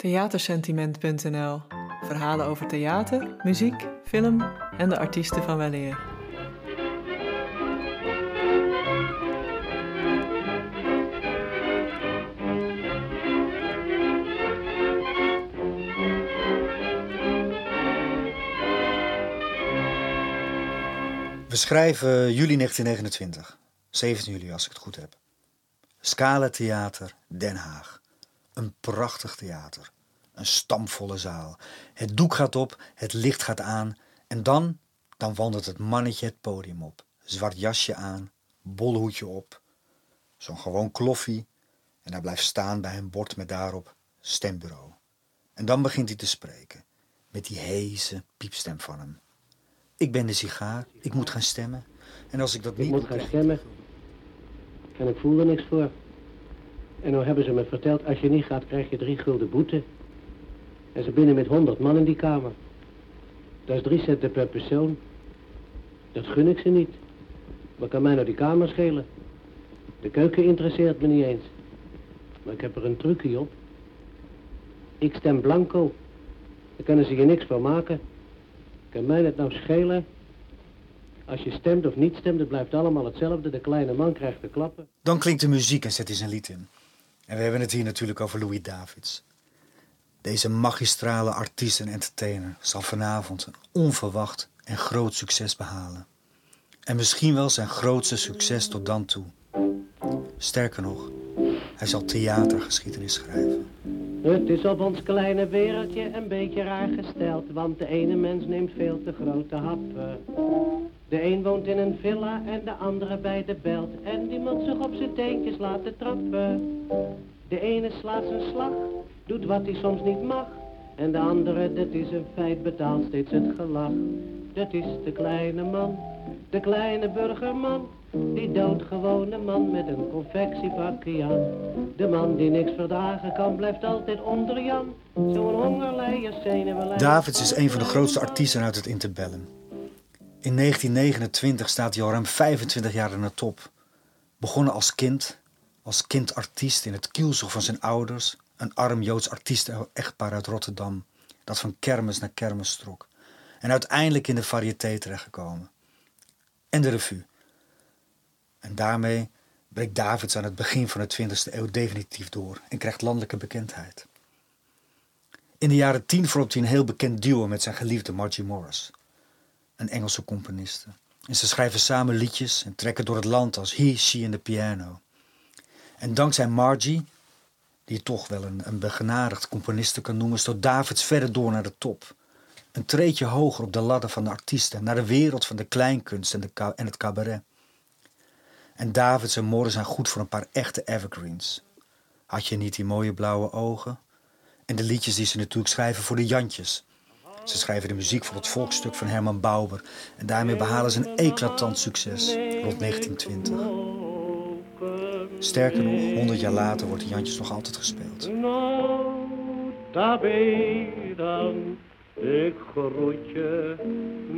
Theatersentiment.nl Verhalen over theater, muziek, film en de artiesten van weleer. We schrijven juli 1929, 17 juli als ik het goed heb. Scala Theater, Den Haag. Een prachtig theater. Een stampvolle zaal. Het doek gaat op, het licht gaat aan en dan, dan wandelt het mannetje het podium op. Zwart jasje aan, bolhoedje op, zo'n gewoon kloffie en hij blijft staan bij een bord met daarop stembureau. En dan begint hij te spreken, met die heese piepstem van hem. Ik ben de sigaar, ik moet gaan stemmen. En als ik dat Ik niet moet doe, gaan stemmen. En ik voel er niks voor. En nou hebben ze me verteld, als je niet gaat, krijg je drie gulden boete. En ze binnen met honderd man in die kamer. Dat is drie centen per persoon. Dat gun ik ze niet. Wat kan mij nou die kamer schelen? De keuken interesseert me niet eens. Maar ik heb er een trucje op. Ik stem blanco. Daar kunnen ze je niks van maken. Kan mij het nou schelen? Als je stemt of niet stemt, het blijft allemaal hetzelfde. De kleine man krijgt de klappen. Dan klinkt de muziek en zet hij zijn lied in. En we hebben het hier natuurlijk over Louis Davids. Deze magistrale artiest en entertainer zal vanavond een onverwacht en groot succes behalen. En misschien wel zijn grootste succes tot dan toe. Sterker nog, hij zal theatergeschiedenis schrijven. Het is op ons kleine wereldje een beetje raar gesteld, want de ene mens neemt veel te grote happen. De een woont in een villa en de andere bij de belt, en die moet zich op zijn teentjes laten trappen. De ene slaat zijn slag, doet wat hij soms niet mag, en de andere, dat is een feit, betaalt steeds het gelach. Dat is de kleine man, de kleine burgerman, die doodgewone man met een confectiepakje aan. De man die niks verdragen kan, blijft altijd onder Jan. Zo'n hongerleier, zenuwenleier. Davids is een van de grootste artiesten uit het interbellum. In 1929 staat hij al ruim 25 jaar aan de top. Begonnen als kind, als kindartiest in het kielzog van zijn ouders, een arm Joods artiesten-echtpaar uit Rotterdam, dat van kermis naar kermis trok. En uiteindelijk in de variété terechtgekomen. En de revue. En daarmee breekt Davids aan het begin van de 20e eeuw definitief door en krijgt landelijke bekendheid. In de jaren tien vormt hij een heel bekend duo met zijn geliefde Margie Morris, een Engelse componiste. En ze schrijven samen liedjes en trekken door het land als He, She en the Piano. En dankzij Margie, die je toch wel een, een begenadigd componiste kan noemen, stoot Davids verder door naar de top. Een treedje hoger op de ladder van de artiesten, naar de wereld van de kleinkunst en, de en het cabaret. En Davids en Morris zijn goed voor een paar echte evergreens. Had je niet die mooie blauwe ogen? En de liedjes die ze natuurlijk schrijven voor de Jantjes. Ze schrijven de muziek voor het volksstuk van Herman Bauer. En daarmee behalen ze een eclatant succes rond 1920. Sterker nog, 100 jaar later wordt de Jantjes nog altijd gespeeld. Dan, ik groet je,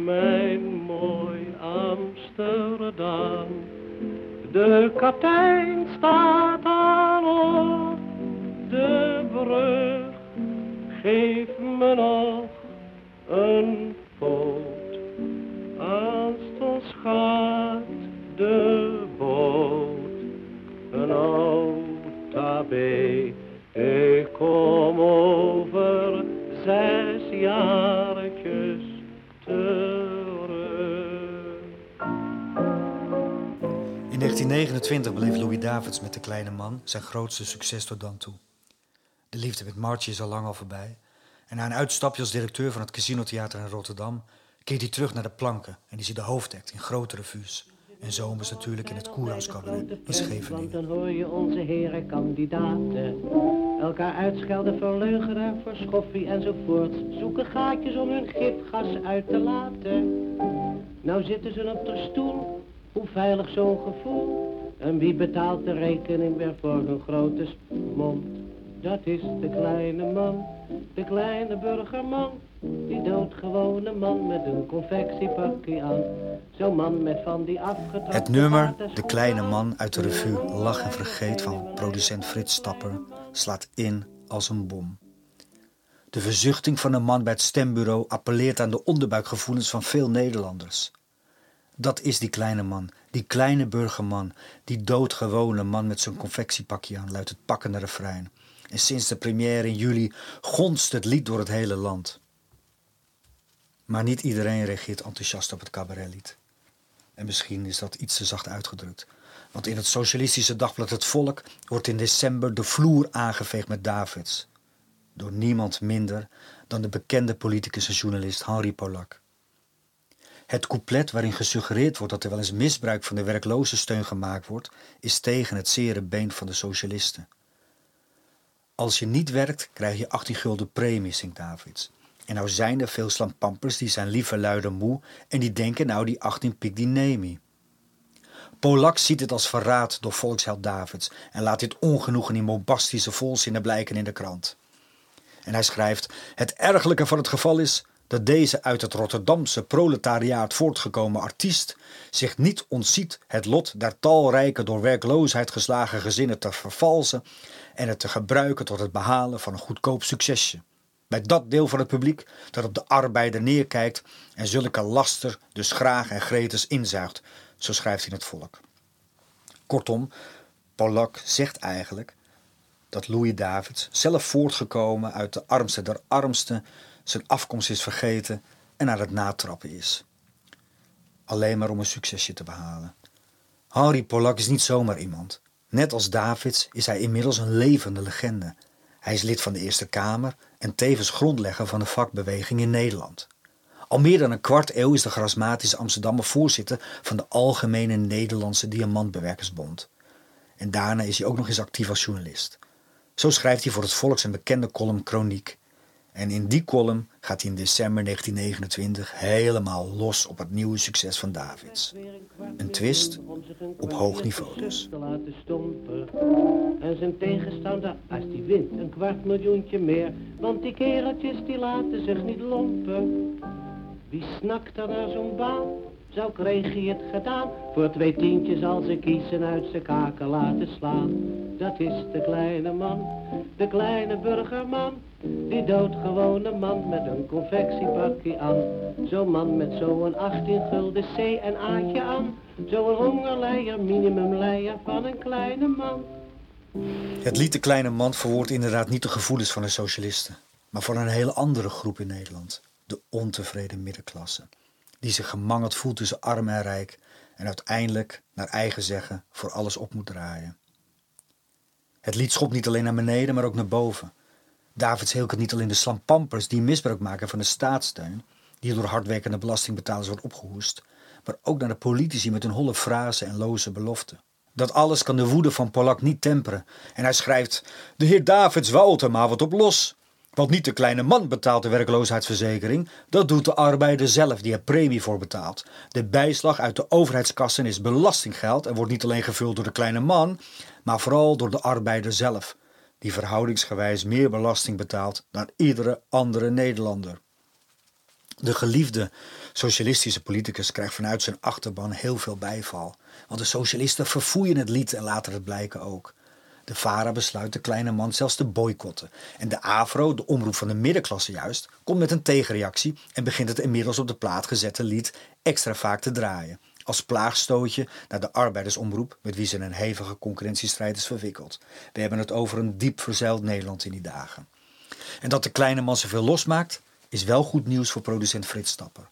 mijn mooi Amsterdam. De kapitein staat al op de brug, geef me nog een 1929 beleeft Louis Davids met De Kleine Man zijn grootste succes tot dan toe. De liefde met Margie is al lang al voorbij. En na een uitstapje als directeur van het Casino Theater in Rotterdam... keert hij terug naar de planken en die ziet de hoofdact in grote revues. En zomers natuurlijk in het Koerhuiscabaret in Want Scheveningen. dan hoor je onze heren kandidaten elkaar uitschelden, verleugenen voor schoffie enzovoort. Zoeken gaatjes om hun gifgas uit te laten. Nou zitten ze op de stoel, hoe veilig zo'n gevoel. En wie betaalt de rekening weer voor hun grote mond? Dat is de kleine man, de kleine burgerman. Die doodgewone man met een confectiepakje aan. Zo'n man met van die afgetrapte Het nummer De Kleine Man uit de revue Lach en Vergeet van producent Frits Stapper slaat in als een bom. De verzuchting van een man bij het stembureau appelleert aan de onderbuikgevoelens van veel Nederlanders. Dat is die kleine man, die kleine burgerman, die doodgewone man met zijn confectiepakje aan, luidt het pakkende refrein. En sinds de première in juli gonst het lied door het hele land. Maar niet iedereen reageert enthousiast op het cabaretlied. En misschien is dat iets te zacht uitgedrukt. Want in het socialistische dagblad Het Volk wordt in december de vloer aangeveegd met Davids. Door niemand minder dan de bekende politicus en journalist Henri Polak. Het couplet waarin gesuggereerd wordt dat er wel eens misbruik van de werkloze steun gemaakt wordt, is tegen het zere been van de socialisten. Als je niet werkt, krijg je 18 gulden premie, zingt Davids. En nou zijn er veel slampampers die zijn liever luider moe en die denken nou die 18 pik die neem Polak ziet het als verraad door volksheld Davids en laat dit ongenoegen in bombastische volzinnen blijken in de krant. En hij schrijft: Het ergelijke van het geval is dat deze uit het Rotterdamse proletariaat voortgekomen artiest zich niet ontziet het lot der talrijke door werkloosheid geslagen gezinnen te vervalsen en het te gebruiken tot het behalen van een goedkoop succesje. Bij dat deel van het publiek dat op de arbeider neerkijkt en zulke laster dus graag en gretes inzuigt, zo schrijft hij het volk. Kortom, Polak zegt eigenlijk dat Louis Davids, zelf voortgekomen uit de armste der armsten, zijn afkomst is vergeten en aan het natrappen is. Alleen maar om een succesje te behalen. Henri Polak is niet zomaar iemand. Net als Davids is hij inmiddels een levende legende. Hij is lid van de Eerste Kamer en tevens grondlegger van de vakbeweging in Nederland. Al meer dan een kwart eeuw is de charismatische Amsterdammer voorzitter van de Algemene Nederlandse Diamantbewerkersbond. En daarna is hij ook nog eens actief als journalist. Zo schrijft hij voor het Volks een bekende column Chroniek. En in die column gaat hij in december 1929 helemaal los op het nieuwe succes van Davids. Een twist op hoog niveau dus. En zijn tegenstander, als die wint, een kwart miljoentje meer. Want die kereltjes die laten zich niet lompen. Wie snakt er naar zo'n baan? Zo kreeg hij het gedaan. Voor twee tientjes als ze kiezen uit zijn kaken laten slaan. Dat is de kleine man, de kleine burgerman. Die doodgewone man met een confectiepakje aan. Zo'n man met zo'n 18 gulden C en A'tje aan. Zo'n hongerleier, minimumleier van een kleine man. Het lied De Kleine Man verwoordt inderdaad niet de gevoelens van de socialisten, maar van een hele andere groep in Nederland, de ontevreden middenklasse, die zich gemangeld voelt tussen arm en rijk en uiteindelijk, naar eigen zeggen, voor alles op moet draaien. Het lied schopt niet alleen naar beneden, maar ook naar boven. Davids heelkert niet alleen de slampampers die misbruik maken van de staatssteun, die door hardwerkende belastingbetalers wordt opgehoest, maar ook naar de politici met hun holle frasen en loze beloften. Dat alles kan de woede van Polak niet temperen. En hij schrijft: De heer Davids wou er maar wat op los. Want niet de kleine man betaalt de werkloosheidsverzekering, dat doet de arbeider zelf die er premie voor betaalt. De bijslag uit de overheidskassen is belastinggeld en wordt niet alleen gevuld door de kleine man, maar vooral door de arbeider zelf, die verhoudingsgewijs meer belasting betaalt dan iedere andere Nederlander. De geliefde socialistische politicus krijgt vanuit zijn achterban heel veel bijval. Want de socialisten verfoeien het lied en laten het blijken ook. De VARA besluit de kleine man zelfs te boycotten. En de AVRO, de omroep van de middenklasse juist, komt met een tegenreactie en begint het inmiddels op de plaat gezette lied extra vaak te draaien. Als plaagstootje naar de arbeidersomroep met wie ze een hevige concurrentiestrijd is verwikkeld. We hebben het over een diep verzeild Nederland in die dagen. En dat de kleine man zoveel losmaakt, is wel goed nieuws voor producent Frits Stapper.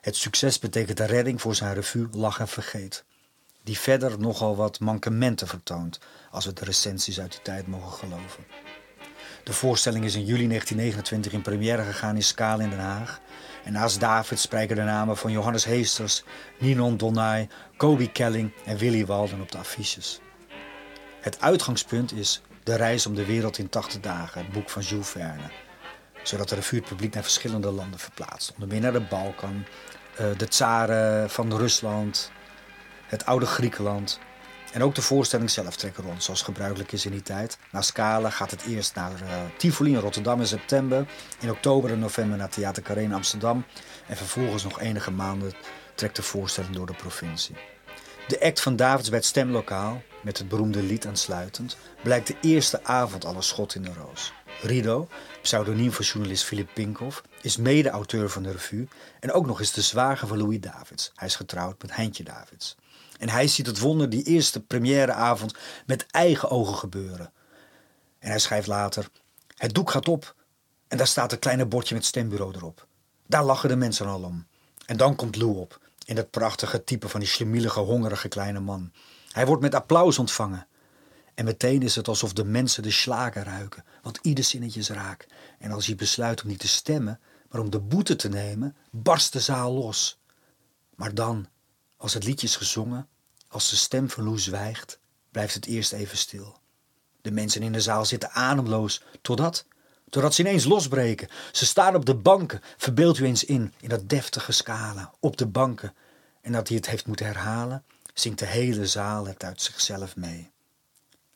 Het succes betekent de redding voor zijn revue Lach en Vergeet. Die verder nogal wat mankementen vertoont, als we de recensies uit die tijd mogen geloven. De voorstelling is in juli 1929 in première gegaan in Skaal in Den Haag. En naast David spreken de namen van Johannes Heesters, Ninon Donay, Kobe Kelling en Willy Walden op de affiches. Het uitgangspunt is De reis om de wereld in 80 dagen, het boek van Jules Verne zodat de revue publiek naar verschillende landen verplaatst. Onder meer naar de Balkan, eh, de tsaren van Rusland, het oude Griekenland. En ook de voorstelling zelf trekken rond, zoals gebruikelijk is in die tijd. Na Scala gaat het eerst naar uh, Tivoli in Rotterdam in september. In oktober en november naar Theater Carré in Amsterdam. En vervolgens nog enige maanden trekt de voorstelling door de provincie. De act van Davids bij het stemlokaal, met het beroemde lied aansluitend, blijkt de eerste avond al een schot in de roos. Rido, pseudoniem voor journalist Philip Pinkhoff, is mede-auteur van de revue en ook nog eens de zwager van Louis Davids. Hij is getrouwd met Heintje Davids. En hij ziet het wonder die eerste premièreavond met eigen ogen gebeuren. En hij schrijft later: Het doek gaat op en daar staat een kleine bordje met stembureau erop. Daar lachen de mensen al om. En dan komt Lou op, in dat prachtige type van die schlemielige, hongerige kleine man. Hij wordt met applaus ontvangen. En meteen is het alsof de mensen de slagen ruiken, want ieder zinnetje is raak. En als hij besluit om niet te stemmen, maar om de boete te nemen, barst de zaal los. Maar dan, als het liedje is gezongen, als de stem van zwijgt, blijft het eerst even stil. De mensen in de zaal zitten ademloos, totdat, totdat ze ineens losbreken. Ze staan op de banken, verbeeld u eens in, in dat deftige scala, op de banken. En dat hij het heeft moeten herhalen, zingt de hele zaal het uit zichzelf mee.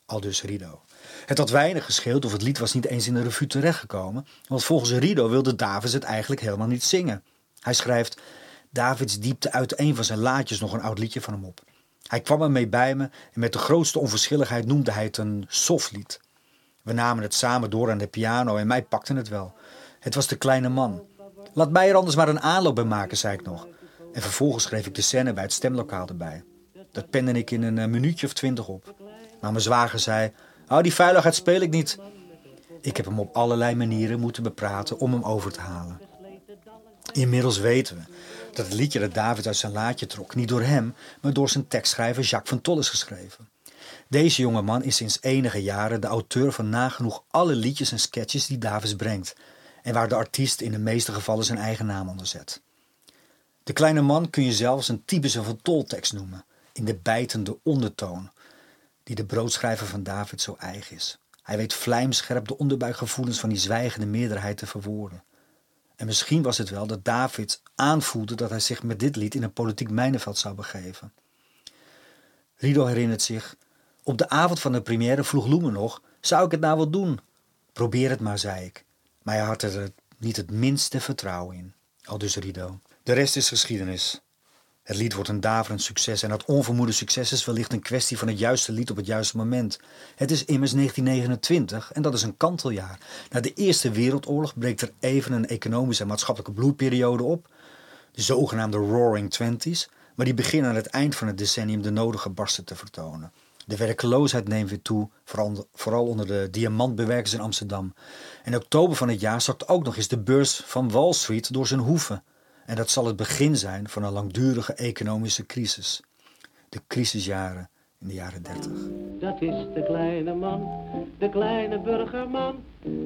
Aldus Rido. Het had weinig gescheeld of het lied was niet eens in de revue terechtgekomen, want volgens Rido wilde Davids het eigenlijk helemaal niet zingen. Hij schrijft: Davids diepte uit een van zijn laadjes nog een oud liedje van hem op. Hij kwam ermee bij me en met de grootste onverschilligheid noemde hij het een soflied. We namen het samen door aan de piano en mij pakte het wel. Het was de kleine man. Laat mij er anders maar een aanloop bij maken, zei ik nog. En vervolgens schreef ik de scène bij het stemlokaal erbij. Dat pende ik in een eh, minuutje of twintig op. Maar mijn zwager zei: Oh, die veiligheid speel ik niet. Ik heb hem op allerlei manieren moeten bepraten om hem over te halen. Inmiddels weten we dat het liedje dat David uit zijn laadje trok niet door hem, maar door zijn tekstschrijver Jacques van Tol is geschreven. Deze jonge man is sinds enige jaren de auteur van nagenoeg alle liedjes en sketches die Davids brengt en waar de artiest in de meeste gevallen zijn eigen naam onder zet. De kleine man kun je zelfs een typische van Toltekst noemen, in de bijtende ondertoon, die de broodschrijver van David zo eigen is. Hij weet vlijmscherp de onderbuikgevoelens van die zwijgende meerderheid te verwoorden. En misschien was het wel dat David aanvoelde dat hij zich met dit lied in een politiek mijnenveld zou begeven. Rido herinnert zich, op de avond van de première vroeg Loemen nog, zou ik het nou wel doen? Probeer het maar, zei ik. Maar hij had er niet het minste vertrouwen in. Al dus Rido. De rest is geschiedenis. Het lied wordt een daverend succes en dat onvermoede succes is wellicht een kwestie van het juiste lied op het juiste moment. Het is immers 1929 en dat is een kanteljaar. Na de Eerste Wereldoorlog breekt er even een economische en maatschappelijke bloeiperiode op, de zogenaamde Roaring Twenties, maar die beginnen aan het eind van het decennium de nodige barsten te vertonen. De werkloosheid neemt weer toe, vooral, onder de diamantbewerkers in Amsterdam. In oktober van het jaar zakt ook nog eens de beurs van Wall Street door zijn hoeven. En dat zal het begin zijn van een langdurige economische crisis. De crisisjaren in de jaren 30. Dat is de kleine man, de kleine burgerman.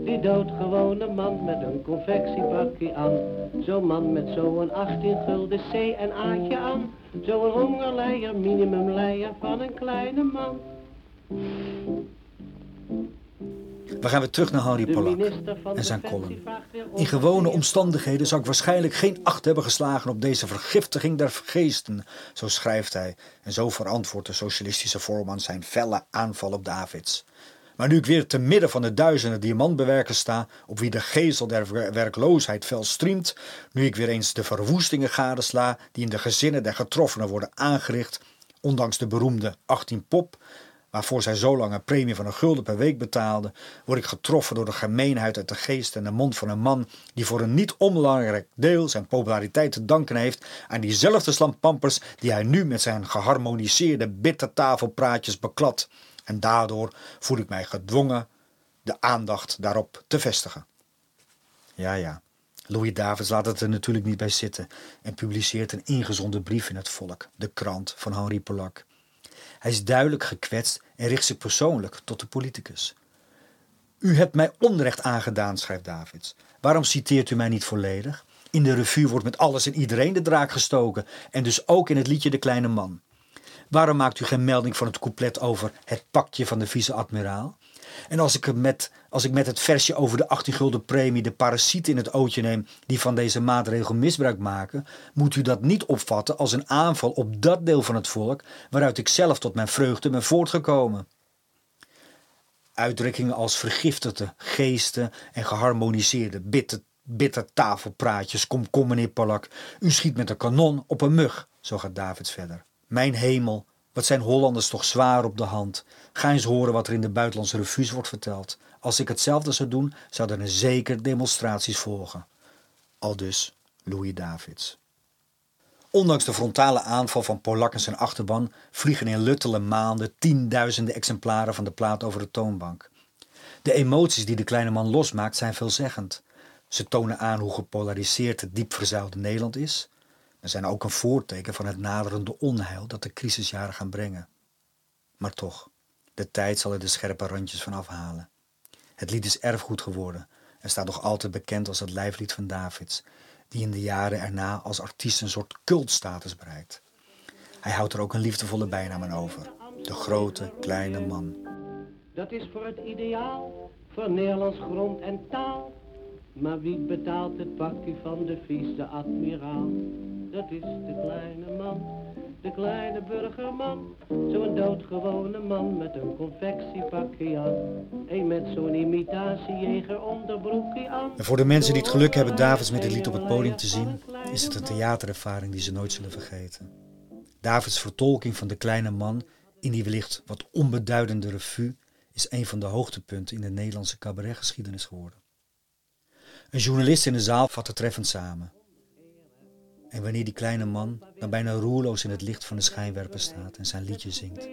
Die doodgewone man met een confectiepakje aan. Zo'n man met zo'n 18 gulden C en A'tje aan. Zo'n hongerleier, minimumleier van een kleine man. We gaan weer terug naar Henri Pollack en zijn column. In gewone omstandigheden zou ik waarschijnlijk geen acht hebben geslagen op deze vergiftiging der geesten, zo schrijft hij. En zo verantwoordt de socialistische voorman zijn felle aanval op Davids. Maar nu ik weer te midden van de duizenden diamantbewerkers sta, op wie de gezel der werkloosheid fel striemt, nu ik weer eens de verwoestingen gadesla die in de gezinnen der getroffenen worden aangericht, ondanks de beroemde 18 pop, waarvoor zij zo lang een premie van een gulden per week betaalde, word ik getroffen door de gemeenheid uit de geest en de mond van een man die voor een niet onbelangrijk deel zijn populariteit te danken heeft aan diezelfde slampampers die hij nu met zijn geharmoniseerde bittertafelpraatjes beklad. En daardoor voel ik mij gedwongen de aandacht daarop te vestigen. Ja, ja. Louis Davids laat het er natuurlijk niet bij zitten en publiceert een ingezonden brief in het volk, de krant van Henri Pollack. Hij is duidelijk gekwetst en richt zich persoonlijk tot de politicus. U hebt mij onrecht aangedaan, schrijft Davids. Waarom citeert u mij niet volledig? In de revue wordt met alles en iedereen de draak gestoken en dus ook in het liedje De Kleine Man. Waarom maakt u geen melding van het couplet over het pakje van de vice-admiraal? En als ik, met, als ik met het versje over de 18 gulden premie de parasieten in het ootje neem die van deze maatregel misbruik maken, moet u dat niet opvatten als een aanval op dat deel van het volk waaruit ik zelf tot mijn vreugde ben voortgekomen. Uitdrukkingen als vergiftigde geesten en geharmoniseerde bitter, bitter tafelpraatjes, kom kom meneer Palak, u schiet met een kanon op een mug, zo gaat Davids verder. Mijn hemel, Wat zijn Hollanders toch zwaar op de hand? Ga eens horen wat er in de buitenlandse revues wordt verteld. Als ik hetzelfde zou doen, zouden er zeker demonstraties volgen. Al dus Louis Davids. Ondanks de frontale aanval van Polak en zijn achterban vliegen in luttele maanden tienduizenden exemplaren van de plaat over de toonbank. De emoties die de kleine man losmaakt zijn veelzeggend. Ze tonen aan hoe gepolariseerd het diep verzuilde Nederland is, maar zijn ook een voorteken van het naderende onheil dat de crisisjaren gaan brengen. Maar toch, de tijd zal er de scherpe randjes van afhalen. Het lied is erfgoed geworden en staat nog altijd bekend als het lijflied van Davids, die in de jaren erna als artiest een soort cultstatus bereikt. Hij houdt er ook een liefdevolle bijnaam aan over: de grote kleine man. Dat is voor het ideaal, voor Nederlands grond en taal. Maar wie betaalt het pakje van de vice-admiraal? Dat is de kleine man, de kleine burgerman. Zo'n doodgewone man met een confectiepakje aan. Een met zo'n imitatiejeger onderbroekje aan. En voor de mensen die het geluk hebben Davids met dit lied op het podium te zien, is het een theaterervaring die ze nooit zullen vergeten. Davids vertolking van de kleine man in die wellicht wat onbeduidende revue is een van de hoogtepunten in de Nederlandse cabaretgeschiedenis geworden. Een journalist in de zaal vat het treffend samen. En wanneer die kleine man dan bijna roerloos in het licht van de schijnwerper staat en zijn liedje zingt,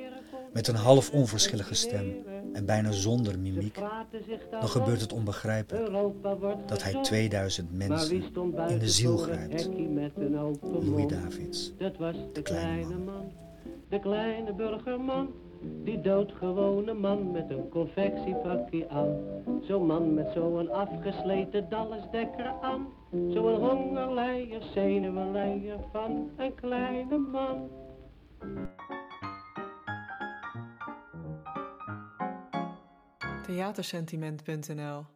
met een half onverschillige stem en bijna zonder mimiek, dan gebeurt het onbegrijpelijk dat hij 2000 mensen in de ziel grijpt. Louis Davids, de kleine man. De kleine burgerman die doodgewone man met een confectiepakje aan. Zo'n man met zo'n afgesleten dallesdekker aan. Zo'n hongerleier, zenuwenleier van een kleine man. Theatersentiment.nl